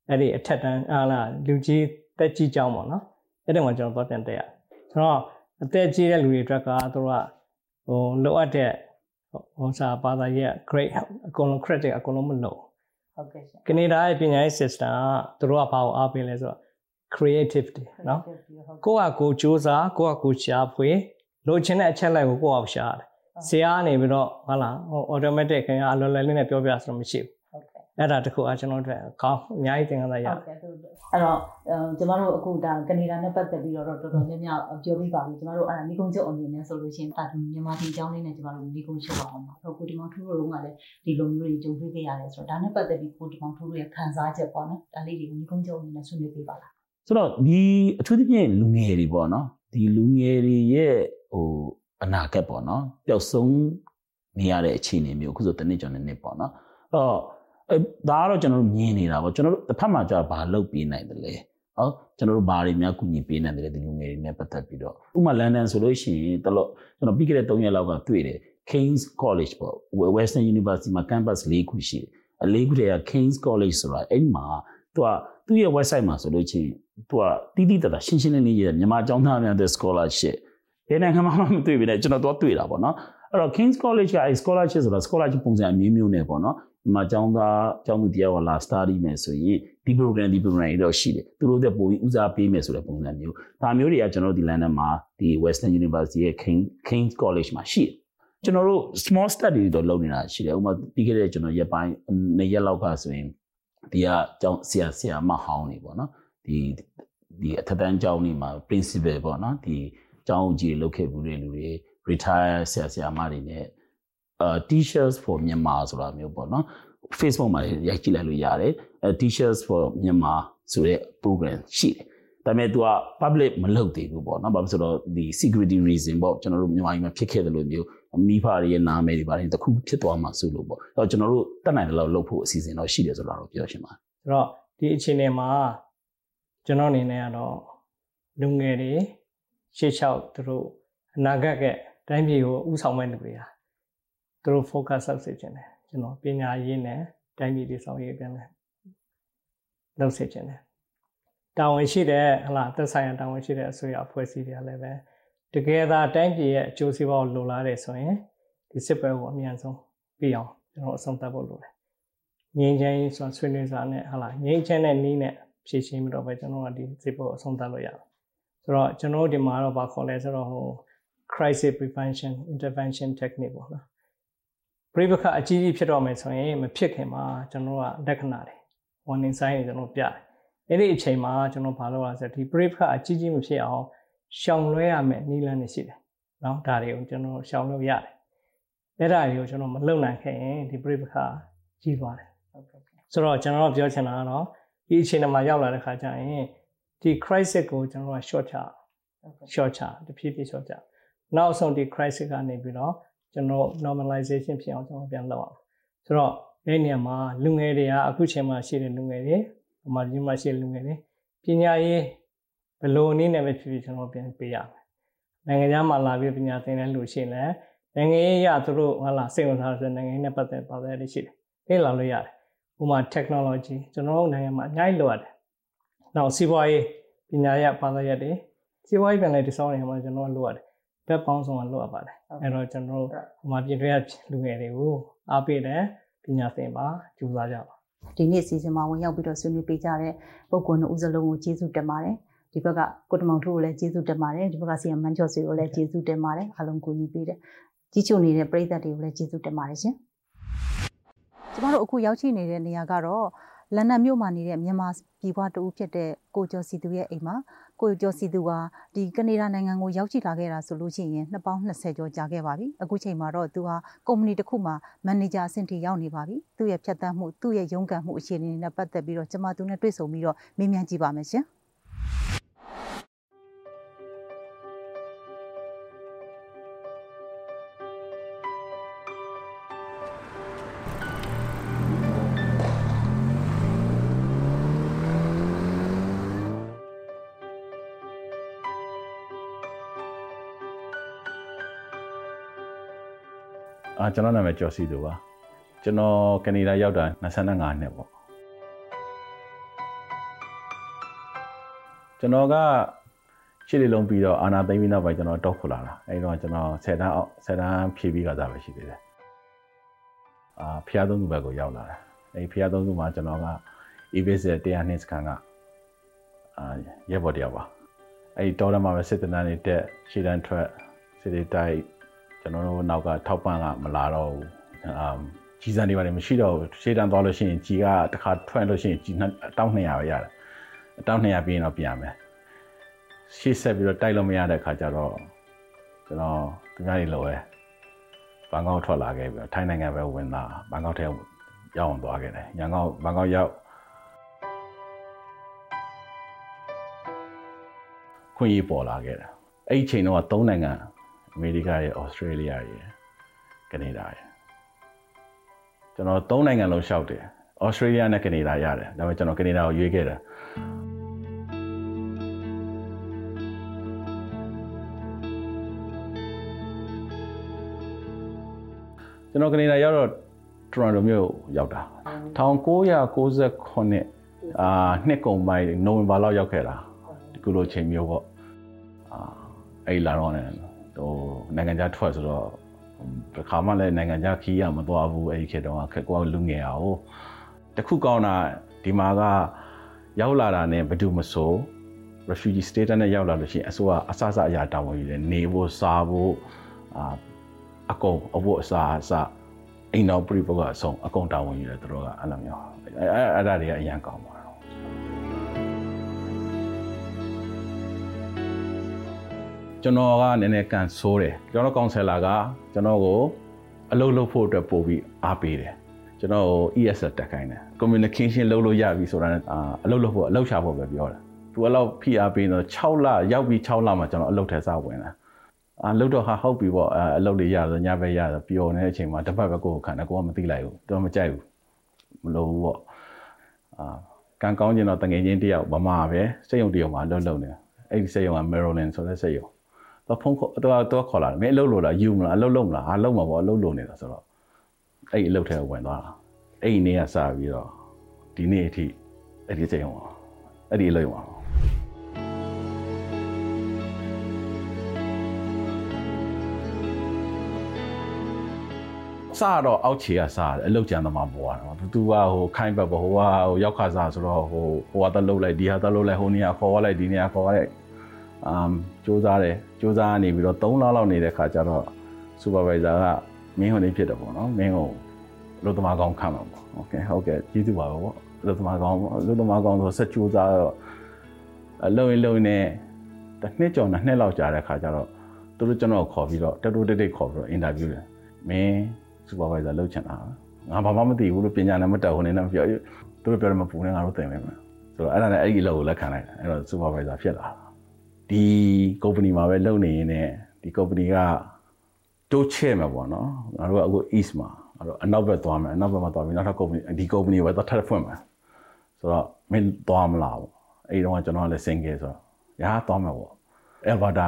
အဲ့ဒီအထက်တန်းအားလားလူကြီးတက်ကြီးကျောင်းပေါ့နော်အဲ့ဒီမှာကျွန်တော်သွားပြန်တက်ရတယ်ဆိုတော့အသက်ကြီးတဲ့လူတွေအတွက်ကသူတို့ကဟိုလိုအပ်တဲ့ဟိုစာဘာသာရေး grade အကုန်လုံး credit အကုန်လုံးမလို့ဟုတ်ကဲ့ရှင်ကနေဒါရဲ့ပညာရေး system ကသူတို့ကဘာကိုအားပေးလဲဆိုတော့ creative တွေနော်ကိုယ့်ဟာကိုယ်စူးစမ်းကိုယ့်ဟာကိုယ်ရှာဖွေလိုချင်တဲ့အချက်လိုက်ကိုကိုယ့်အောင်ရှာရတယ်ဆရာကနေပြီးတော့ဟာလာဟို automatic ခင်ဗျာအလွယ်လွယ်လေးနဲ့ပြောပြဆိုတော့မရှိဘူးအဲ့ဒါတခုအကျွန်တော်တို့ကောင်းအများကြီးသင်ခန်းစာရဟုတ်ကဲ့အဲ့တော့ကျမတို့အခုဒါကနေဒါနဲ့ပတ်သက်ပြီးတော့တော်တော်များများပြောပြပါပြီကျမတို့အဲ့ဒါမိကုံချုပ်အနေနဲ့ဆိုလို့ရှိရင်တာမြန်မာပြည်အကြောင်းလေးနဲ့ကျမတို့မိကုံချုပ်ပါအောင်ပါအဲ့တော့ကိုဒီမောင်ထူးတို့ကလည်းဒီလိုမျိုးတွေကြုံတွေ့ခဲ့ရတယ်ဆိုတော့ဒါနဲ့ပတ်သက်ပြီးကိုဒီမောင်ထူးတို့ရဲ့ခံစားချက်ပေါ့နော်ဒါလေးတွေကိုမိကုံချုပ်အနေနဲ့ဆွေးနွေးပေးပါလား ဆိုတော့ဒီအထူးသဖြင့်လူငယ်တွေပေါ့နော်ဒီလူငယ်တွေရဲ့ဟိုအနာဂတ်ပေါ့နော်ပျောက်ဆုံးနေရတဲ့အခြေအနေမျိုးအခုဆိုတနည်းကျော်နေပေါ့နော်အဲ့တော့ဒါကတော့ကျွန်တော်တို့မြင်နေတာပေါ့ကျွန်တော်တို့တစ်ဖက်မှာကျတော့ဘာလုပ်ပေးနိုင်တယ်လဲဟောကျွန်တော်တို့ဘာတွေများကူညီပေးနိုင်တယ်ဒီလူငယ်တွေနဲ့ပတ်သက်ပြီးတော့ဥပမာလန်ဒန်ဆိုလို့ရှိရင်တလို့ကျွန်တော်ပြီးခဲ့တဲ့3ရက်လောက်ကတွေ့တယ် King's College ပေါ့ Western University မှာ campus ၄ခုရှိတယ်အလေးခုတည်းက King's College ဆိုတာအဲ့ဒီမှာသူကသူ့ရဲ့ website မှာဆိုလို့ချင်း သူကတီးတီးတတာရှင်းရှင်းလင်းလင်းရေးတယ်မြန်မာကျောင်းသားများတဲ့ scholarship ဘယ်နိုင်ငံမှမတွေ့ပြီလေကျွန်တော်တော့တွေ့တာပေါ့နော်အဲ့တော့ King's College ကအဲ scholarship ဆိုတာ scholarship ပုံစံအမျိုးမျိုးနဲ့ပေါ့နော်ဒီမှာကျောင်းသားကျောင်းသူတရားဝလာ study မယ်ဆိုရင်ဒီ program ဒီ program တွေတော့ရှိတယ်သူတို့တဲ့ပိုပြီးဦးစားပေးမယ်ဆိုတဲ့ပုံစံမျိုးဒါမျိုးတွေကကျွန်တော်တို့ဒီ London မှာဒီ Western University ရဲ့ King King's College မှာရှိတယ်ကျွန်တော်တို့ small study တွေတော့လုပ်နေတာရှိတယ်ဥပမာပြီးခဲ့တဲ့ကျွန်တော်ရက်ပိုင်းနှစ်ရက်လောက်ကဆိုရင်ဒီကကျောင်းဆရာဆရာမဟောင်းနေပေါ့နော်ဒီ ဒီအထက်တန်းကျောင်းနေမှာ principal ပေါ့နော်ဒီကျောင်းကြီးလုပ်ခဲ့ဘူးတဲ့လူတွေ retire ဆရာဆရာမတွေနဲ့အာ teachers for Myanmar ဆိုတာမျိုးပေါ့နော် Facebook မှာရိုက်ကြည့်လိုက်လို့ရတယ်အဲ teachers for Myanmar ဆိုတဲ့ program ရှိတယ်ဒါပေမဲ့ तू က public မလုပ်သေးဘူးပေါ့နော်ဘာလို့ဆိုတော့ဒီ security reason ပေါ့ကျွန်တော်တို့မြန်မာပြည်မှာဖြစ်ခဲ့တယ်လို့မျိုးမိဖတွေရဲ့နာမည်တွေပါတယ်တခုဖြစ်သွားမှာဆိုလို့ပေါ့အဲ့တော့ကျွန်တော်တို့တက်နိုင်တယ်လို့လုပ်ဖို့အစီအစဉ်တော့ရှိတယ်ဆိုတော့ပြောချင်ပါတယ်ဆိုတော့ဒီအခြေအနေမှာ ကျွန်တော်အနေနဲ့ကတော့လူငယ်တွေရှေ့လျှောက်သူတို့အနာဂတ်ကတိုင်းပြည်ကိုဥဆောင်မဲ့လူတွေဟာသူတို့ focus ဆောက်စေချင်တယ်ကျွန်တော်ပညာရေးနဲ့တိုင်းပြည်တည်ဆောက်ရေးပြန်လဲလုပ်စေချင်တယ်တာဝန်ရှိတဲ့ဟလာသက်ဆိုင်ရာတာဝန်ရှိတဲ့အစိုးရအဖွဲ့အစည်းတွေကလည်းပဲတကယ်သာတိုင်းပြည်ရဲ့အကျိုးစီးပွားကိုလိုလားတယ်ဆိုရင်ဒီစစ်ပွဲကိုအမြန်ဆုံးပြီးအောင်ကျွန်တော်အဆုံးသတ်ဖို့လိုတယ်ငင်းချင်းဆိုဆွေးနွေးစာနဲ့ဟာလားငင်းချင်းနဲ့နီးနဲ့ ဖြည့်ရှင်းပြီးတော့ပဲကျွန်တော်ကဒီစိတ်ပေါ်အဆုံးသတ်လို့ရတယ်ဆိုတော့ကျွန်တော်ဒီမှာတော့ဘာခေါ်လဲဆိုတော့ဟို crisis prevention intervention technique ပေါ့နော်ပြိပခအကြီးကြီးဖြစ်တော့မယ်ဆိုရင်မဖြစ်ခင်မှာကျွန်တော်ကလက္ခဏာတွေ warning sign တွေကျွန်တော်ပြတယ်အဲ့ဒီအချိန်မှာကျွန်တော်ဘာလုပ်ရလဲဆိုတော့ဒီပြိပခအကြီးကြီးမဖြစ်အောင်ရှောင်လွှဲရမယ်နည်းလမ်းတွေရှိတယ်နော်ဒါတွေကိုကျွန်တော်ရှောင်လို့ရတယ်အဲ့ဒါတွေကိုကျွန်တော်မလုပ်နိုင်ခဲ့ရင်ဒီပြိပခကြီးသွားတယ်ဆိုတော့ကျွန်တော်ပြောချင်တာကတော့ ဒီအချိန်မှာရောက်လာတဲ့ခါကျရင်ဒီ crisis ကိုကျွန်တော်က short ချ short ချတဖြည်းဖြည်း short ချနောက်ဆုံးဒီ crisis ကနေပြီးတော့ကျွန်တော် normalization ဖြစ်အောင်ကျွန်တော်ပြန်လုပ်အောင်ဆိုတော့ဒီနေရာမှာလူငယ်တွေကအခုချိန်မှာရှိတဲ့လူငယ်တွေဒီမှာဒီမှာရှိတဲ့လူငယ်တွေပညာရေးဘယ်လိုအနေနဲ့ပဲဖြစ်ဖြစ်ကျွန်တော်ပြန်ပေးရမယ်နိုင်ငံခြားမှာလာပြီးပညာသင်တဲ့လူရှိရင်လည်းနိုင်ငံရေးရသူတို့ဟာလာစိတ်ဝင်စားတဲ့နိုင်ငံရေးနဲ့ပတ်သက်ပါတဲ့တွေရှိတယ်လေ့လာလို့ရတယ် ဥပမာ technology ကျွန်တော်တို့နိုင်ငံမှာအများကြီးလိုရတယ်နောက်စီးပွားရေးပညာရပ်ဘာသာရပ်တွေစီးပွားရေးပြန်လဲတည်ဆောက်နေမှာကျွန်တော်လိုရတယ်ဘက်ပေါင်းစုံကလိုအပ်ပါတယ်အဲ့တော့ကျွန်တော်တို့ဟိုမှာပြင်ထွေးရလူငယ်တွေကိုအားပေးတယ်ပညာသင်ပါကြိုးစားကြပါဒီနေ့စီစဉ်မှာဝင်ရောက်ပြီးတော့ဆွေးနွေးပေးကြတဲ့ပုဂ္ဂိုလ်တို့ဦးစလုံးကိုကျေးဇူးတင်ပါတယ်ဒီဘက်ကကိုတမောင်ထုကိုလည်းကျေးဇူးတင်ပါတယ်ဒီဘက်ကဆီယမ်မန်ချော့ဆွေကိုလည်းကျေးဇူးတင်ပါတယ်အားလုံးကိုညီပေးတယ်ကြီးချုပ်နေတဲ့ပရိသတ်တွေကိုလည်းကျေးဇူးတင်ပါတယ်ရှင် ကျမတို့အခုရောက်ရှိနေတဲ့နေရာကတော့လန်ဒန်မြို့မှာနေတဲ့မြန်မာပြည်ပွားတူဖြစ်တဲ့ကိုကျော်စီသူရဲ့အိမ်မှာကိုကျော်စီသူကဒီကနေဒါနိုင်ငံကိုရောက်ရှိလာခဲ့တာဆိုလို့ရှိရင်နှစ်ပေါင်း20ကျော်ကြာခဲ့ပါပြီအခုချိန်မှာတော့သူဟာကုမ္ပဏီတစ်ခုမှာမန်နေဂျာအဆင့်ထိရောက်နေပါပြီသူ့ရဲ့ဖြတ်သန်းမှုသူ့ရဲ့ရုန်းကန်မှုအခြေအနေနဲ့ပတ်သက်ပြီးတော့ကျွန်မသူနဲ့တွေ့ဆုံပြီးတော့မေးမြန်းကြည့်ပါမယ်ရှင် အာကျွန်တော်နာမည်ကျော်စီသူပါကျွန်တော်ကနေဒါရောက်တာ25နှစ်ပေါ့ကျွန်တော်ကရှစ်လလုံးပြီးတော့အာနာသိမ်းပြီးနောက်ပိုင်းကျွန်တော်တောက်ခွလာတာအဲဒီတော့ကျွန်တော်10တန်းအောက်10တန်းဖြည့်ပြီးကစားပဲရှိသေးတယ်အာဖျားသုံးစုဘက်ကိုရောက်လာတာအဲဒီဖျားသုံးစုမှာကျွန်တော်က EBS 100နှစ်စကန်ကအာရဲဘော်တယောက်ပါအဲဒီတော်ရမှာပဲစစ်တနန်းနေတက်ရှည်တန်းထွက်စစ်တေးတိုက် ကျွန်တော်တို့နောက်ကထောက်ပံ့ကမလာတော့ဘူးအမ်ကြီးစံတွေပါတယ်မရှိတော့ဘူးရှေ့တန်းသွားလို့ရှိရင်ကြီးကတစ်ခါထွက်လို့ရှိရင်ကြီးတောင်း200ပဲရတယ်တောင်း200ပြီးရင်တော့ပြန်မယ်ရှေ့ဆက်ပြီးတော့တိုက်လို့မရတဲ့ခါကျတော့ကျွန်တော်သူများတွေလိုပဲဘန်ကောက်ထွက်လာခဲ့ပြီးတော့ထိုင်းနိုင်ငံပဲဝင်လာဘန်ကောက်ထဲရောက်အောင်သွားခဲ့တယ်ရန်ကုန်ဘန်ကောက်ရောက်ခွင့်ရေးပေါ်လာခဲ့တယ်အဲ့ဒီချိန်တော့၃နိုင်ငံ အမေရိကရဲ့ဩစတြေးလျရဲ့ကနေဒါရဲ့ကျွန်တော်၃နိုင်ငံလုံးရှောက်တယ်ဩစတြေးလျနဲ့ကနေဒါရတယ်ဒါပေမဲ့ကျွန်တော်ကနေဒါကိုရွေးခဲ့တယ်ကျွန်တော်ကနေဒါရောက်တော့ထရန်တိုမြို့ရောက်တာ1998အာနှစ်ကုန်ပိုင်းနိုဝင်ဘာလောက်ရောက်ခဲ့တာဒီကုလိုချိန်မျိုးပေါ့အာအဲ့လာတော့ね ဟိုနိုင်ငံခြားထွက်ဆိုတော့တစ်ခါမှလည်းနိုင်ငံခြားခီးရမသွားဘူးအဲ့ဒီခေတ်တုန်းကခက်ကွာလူငယ်အောင်တခုကောင်းတာဒီမှာကရောက်လာတာနဲ့ဘယ်သူမဆို refugee status နဲ့ရောက်လာလို့ရှိရင်အစိုးရအစအစအရာတာဝန်ယူတယ်နေဖို့စားဖို့အာအကုန်အဖို့အစားအစအိမ်တော်ပြိပုဂ္ဂအဆုံးအကုန်တာဝန်ယူတယ်သူတို့ကအဲ့လိုမျိုးအဲ့အဲ့ဒါတွေကအရန်ကောင်းပါ ကျွန်တော်ကနည်းနည်းကန်ဆိုးတယ်ကျွန်တော်ကောင်ဆယ်လာကကျွန်တော်ကိုအလုပ်လုပ်ဖို့အတွက်ပို့ပြီးအားပေးတယ်ကျွန်တော်ကို ESL တက်ခိုင်းတယ် communication လုပ်လို့ရပြီဆိုတာနဲ့အလုပ်လုပ်ဖို့အလုပ်ချဖို့ပဲပြောတယ်သူအဲ့လောက်ဖိအားပေးတော့6လရောက်ပြီး6လမှကျွန်တော်အလုပ်ထဲစဝင်လာအာလုပ်တော့ဟာဟုတ်ပြီပေါ့အလုပ်လေးရတော့ညဘက်ရတော့ပျော်နေတဲ့အချိန်မှာတစ်ပတ်ပဲကိုယ်ခံတယ်ကိုကမသိလိုက်ဘူးသူကမကြိုက်ဘူးမလို့ဘူးပေါ့အာကံကောင်းကျင်တော့တငယ်ချင်းတယောက်ဗမာပဲစိတ်ယုံတယောက်မှာလုပ်လုပ်နေအဲ့ဒီစိတ်ယုံက Maryland ဆိုတဲ့စိတ်ယုံ တော့ဖုန်းခေါ်တော့တော့ခေါ်လာတယ်မင်းအလုပ်လို့လားယူမလားအလုပ်လုပ်မလားဟာလုပ်မှာပေါ့အလုပ်လုပ်နေတာဆိုတော့အဲ့အလုပ်ထဲဝင်သွားတာအဲ့ဒီနေ့ကစပြီးတော့ဒီနေ့အထိအဲ့ဒီချိန်အောင်အဲ့ဒီအလုပ်အောင်စတော့အောက်ခြေကစားတယ်အလုတ်ကြံသမားပေါ်တာသူကဟိုခိုင်းဘက်ဟိုကဟိုရောက်ခါစားဆိုတော့ဟိုဟိုကတက်လုတ်လိုက်ဒီဟာတက်လုတ်လိုက်ဟိုနေရာခေါ်လိုက်ဒီနေရာခေါ်လိုက် အမ်စူးစားတယ်စူးစားနေပြီးတော့3လလောက်နေတဲ့ခါကျတော့စူပါဗိုက်ဇာကမင်းဟိုနေဖြစ်တယ်ပေါ့နော်မင်းဟိုလုတ်သမားကောင်းခံမှာပေါ့โอเคဟုတ်ကဲ့ကျေးဇူးပါပဲပေါ့လုတ်သမားကောင်းလုတ်သမားကောင်းဆိုဆက်စူးစားတော့အလုံရင်လုံနေတစ်နှစ်ကျော်နှစ်နှစ်လောက်ကြာတဲ့ခါကျတော့သူတို့ကျွန်တော်ခေါ်ပြီးတော့တက်တူတက်တိတ်ခေါ်ပြီးတော့အင်တာဗျူးတယ်မင်းစူပါဗိုက်ဇာလုပ်ချင်တာငါဘာမှမသိဘူးလို့ပညာနဲ့မတက်ဘူးနေနဲ့မပြောသူတို့ပြောတယ်မပူနဲ့ငါတို့သင်မယ်ဆိုတော့အဲ့ဒါနဲ့အဲ့ဒီအလုပ်ကိုလက်ခံလိုက်တယ်အဲ့တော့စူပါဗိုက်ဇာဖြစ်လာ ဒီ company မှာပဲလုပ်နေရင်ねဒီ company ကတိုးချဲ့မှာပေါ့နော်ငါတို့ကအခု east မှာငါတို့အနောက်ဘက်သွားမယ်အနောက်ဘက်မှာသွားပြီးနောက်ထပ် company ဒီ company ကိုပဲသွားထပ်ဖွင့်မယ်ဆိုတော့မင်းသွားမလားပေါ့အဲ့ဒီတော့ကျွန်တော်ကလည်း single ဆိုတော့ရာသွားမှာပေါ့ Alberta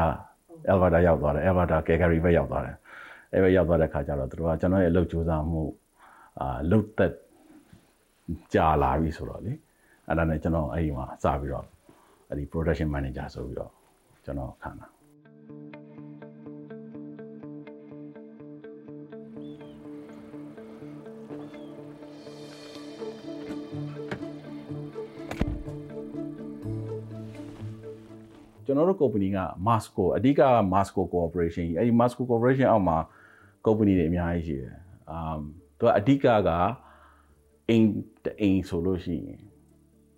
Alberta ရောက်သွားတယ် Alberta Calgary ပဲရောက်သွားတယ်အဲ့ဘက်ရောက်သွားတဲ့ခါကျတော့သူတို့ကကျွန်တော်ရဲ့အလုပ်ကြိုးစားမှုအာလုတ်သက်ကြာလာပြီဆိုတော့လေအဲ့ဒါနဲ့ကျွန်တော်အဲ့ဒီမှာစပြီးတော့အဲ့ဒီ production manager ဆိုပြီးတော့ ကျွန်တော်ခံတာကျွန်တော်တို့ company က Masco အဓိက Masco Corporation အဲ့ဒီ Masco Corporation အောက်မှာ company တွေအများကြီးရှိတယ်။ um သူကအဓိကကအိမ်အိမ်ဆိုလို့ရှိရင်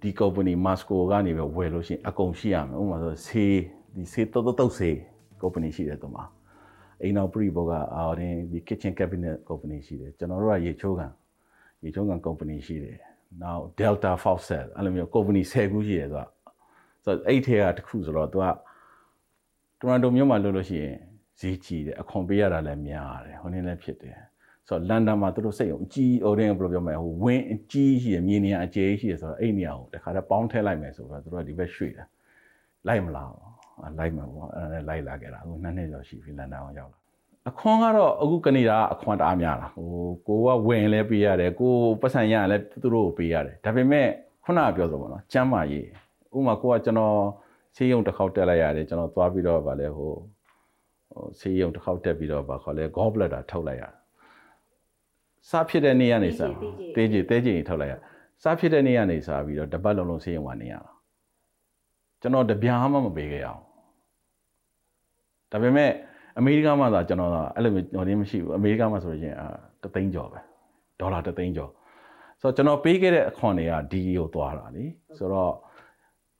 ဒီ company Masco ကနေပဲဝယ်လို့ရှိရင်အကုန်ရှိရမယ်။ဥပမာဆိုဆေး ဒီဆေးတုတ်တုတ်ဆေး company ရှိတယ်သူမှာ။အိမ်တော်ပြိဘောကအော်ဒီဒီ kitchen cabinet company ရှိတယ်။ကျွန်တော်တို့ကရေချိုးကန်ရေချိုးကန် company ရှိတယ်။ now Delta Faucet အဲ့လိုမျိုး company 10ခုရှိတယ်ဆိုတော့ဆိုတော့အဲ့ထဲကတစ်ခုဆိုတော့သူကတိုရန်တိုမြို့မှာလုပ်လို့ရှိရင်ဈေးကြီးတယ်အခွန်ပေးရတာလည်းများတယ်ဟိုနေ့လည်းဖြစ်တယ်ဆိုတော့လန်ဒန်မှာသူတို့စိတ်အောင်ကြီးဟိုတင်းဘယ်လိုပြောမလဲဟိုဝင်းအကြီးရှိရမြေနေရအကျယ်ရှိရဆိုတော့အဲ့နေရာကိုတခါတည်းပေါင်းထည့်လိုက်မယ်ဆိုတော့သူတို့ကဒီဘက်ရွှေ့တယ်လိုက်မလား လိုက်မှာပေါ့အဲ့ဒါနဲ့လိုက်လာခဲ့တာအခုနှစ်နှစ်ကျော်ရှိပြီလန်ဒန်ကိုရောက်လာအခွန်ကတော့အခုကနေဒါအခွန်တအားများတာဟိုကိုကဝင်လဲပေးရတယ်ကိုပတ်စံရရင်လဲသူတို့ကိုပေးရတယ်ဒါပေမဲ့ခုနကပြောဆိုပေါ့နော်ကျမ်းမာရေးဥမာကိုကကျွန်တော်ဆေးရုံတစ်ခေါက်တက်လိုက်ရတယ်ကျွန်တော်သွားပြီးတော့ဗာလဲဟိုဟိုဆေးရုံတစ်ခေါက်တက်ပြီးတော့ဗာခေါ်လဲ gall bladder ထုတ်လိုက်ရစားဖြစ်တဲ့နေ့ကနေစတေးကြီးတေးကြီးထုတ်လိုက်ရစားဖြစ်တဲ့နေ့ကနေစပြီးတော့တပတ်လုံးလုံးဆေးရုံကနေရတာကျွန်တော်တပြားမှမပေးခဲ့အောင် ဒါပေမဲ့အမေရိကမှာသာကျွန်တော်အဲ့လိုမျိုးဟိုတင်းမရှိဘူးအမေရိကမှာဆိုရင်အာတသိန်းကျော်ပဲဒေါ်လာတသိန်းကျော်ဆိုတော့ကျွန်တော်ပေးခဲ့တဲ့အခွန်တွေကဒီကိုသွားတာလीဆိုတော့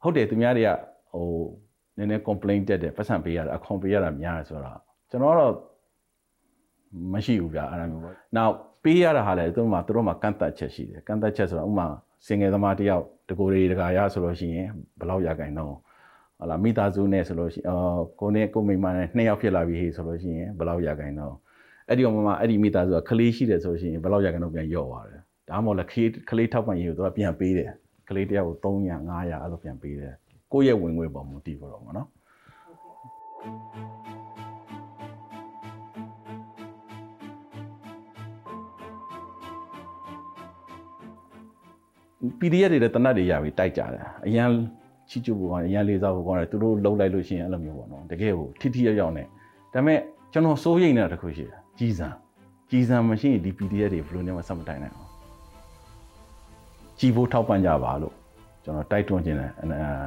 ဟုတ်တယ်သူများတွေကဟိုနည်းနည်း complaint တက်တယ်ပတ်စံပေးရတာအခွန်ပေးရတာများတယ်ဆိုတော့ကျွန်တော်တော့မရှိဘူးဗျာအဲ့ဒါမျိုးပေါ့။ Now ပေးရတာဟာလည်းသူတို့မှာသူတို့မှာကန့်သက်ချက်ရှိတယ်။ကန့်သက်ချက်ဆိုတော့ဥမာစင်ငယ်သမားတယောက်တကိုယ်ရီတကာရဆိုလို့ရှိရင်ဘယ်လောက်ရခိုင်တော့ ဟလာမိသားစုနဲ့ဆိုလို့ရှိရင်အော်ကိုနဲ့ကိုမိမနဲ့နှစ်ယောက်ဖြစ်လာပြီဟေ့ဆိုလို့ရှိရင်ဘယ်လောက်ရခိုင်တော့အဲ့ဒီအမှအဲ့ဒီမိသားစုကကလေးရှိတယ်ဆိုလို့ရှိရင်ဘယ်လောက်ရခိုင်တော့ပြန်ရော့သွားတယ်။ဒါမှမဟုတ်လည်းကလေးကလေးထောက်ပံ့ရေးကိုသူကပြန်ပေးတယ်။ကလေးတယောက်ကို300 500အဲ့လိုပြန်ပေးတယ်။ကိုယ့်ရဲ့ဝင်ငွေပေါ်မူတည်ပေါ်တော့မှာနော်။ PDF တွေလည်းတနတ်တွေရပြီတိုက်ကြတယ်အရန် ချီကျူဖို့ကောင်းတယ်အရန်လေးစားဖို့ကောင်းတယ်သူတို့လှုပ်လိုက်လို့ရှိရင်အဲ့လိုမျိုးပေါ့နော်တကယ်ကိုထိထိရောက်ရောက်နဲ့ဒါပေမဲ့ကျွန်တော်စိုးရိမ်နေတာတစ်ခုရှိတယ်ကြီးစံကြီးစံမရှိရင်ဒီ PDF တွေဘယ်လိုနဲ့မှဆက်မတိုင်နိုင်အောင်ကြီးဖို့ထောက်ပံ့ကြပါလို့ကျွန်တော်တိုက်တွန်းခြင်းတယ်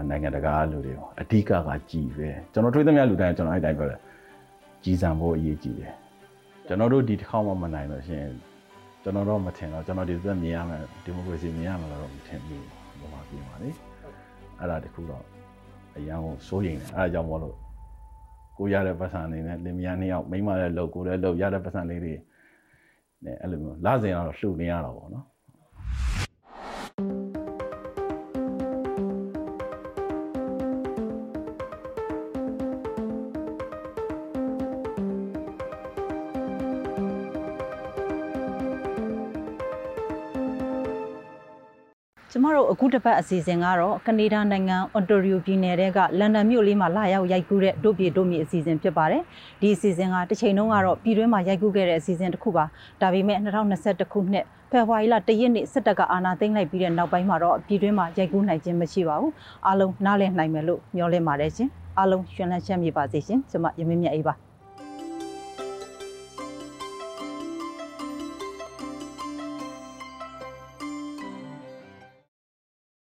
နိုင်ငံတကာလူတွေအဓိကကကြီးပဲကျွန်တော်တွေးသမျှလူတိုင်းကျွန်တော်အဲ့တိုင်းပြောတယ်ကြီးစံဖို့အရေးကြီးတယ်ကျွန်တော်တို့ဒီတစ်ခေါက်မှမနိုင်လို့ရှိရင်ကျွန်တော်တော့မထင်တော့ကျွန်တော်ဒီသက်မြင်ရမယ်ဒီမိုကရေစီမြင်ရမယ်လို့တော့မထင်ဘူးဘာမှပြင်ပါလေ အဲ့ဒါတခုတော့အရန်ကိုစိုးရိမ်တယ်အဲ့ဒါကြောင့်မလို့ကိုရတဲ့ပတ်စံအနေနဲ့လင်မယားနှစ်ယောက်မိန်းမလည်းလုပ်ကိုလည်းလုပ်ရတဲ့ပတ်စံလေးတွေနဲ့အဲ့လိုမျိုးလာစဉ်ကတော့လှူနေရတော့ဗောနော် အခုတစ်ပတ်အစီအစဉ်ကတော့ကနေဒါနိုင်ငံအွန်တိုရီယိုပြည်နယ်ကလန်ဒန်မြို့လေးမှာလာရောက်ရိုက်ကူးတဲ့တို့ပြည်တို့မြေအစီအစဉ်ဖြစ်ပါတယ်။ဒီအစီအစဉ်ကတစ်ချိန်လုံးကတော့ပြည်တွင်းမှာရိုက်ကူးခဲ့တဲ့အစီအစဉ်တစ်ခုပါ။ဒါပေမဲ့2021ခုနှစ်ဖေဖော်ဝါရီလ1ရက်နေ့စစ်တပ်ကအာဏာသိမ်းလိုက်ပြီးတဲ့နောက်ပိုင်းမှာတော့ပြည်တွင်းမှာရိုက်ကူးနိုင်ခြင်းမရှိပါဘူး။အားလုံးနားလည်နိုင်မယ်လို့မျှော်လင့်ပါတယ်ရှင်။အားလုံးရှင်လန်းချမ်းမြေပါစေရှင်။ကျွန်မရမင်းမြတ်အေးပါ။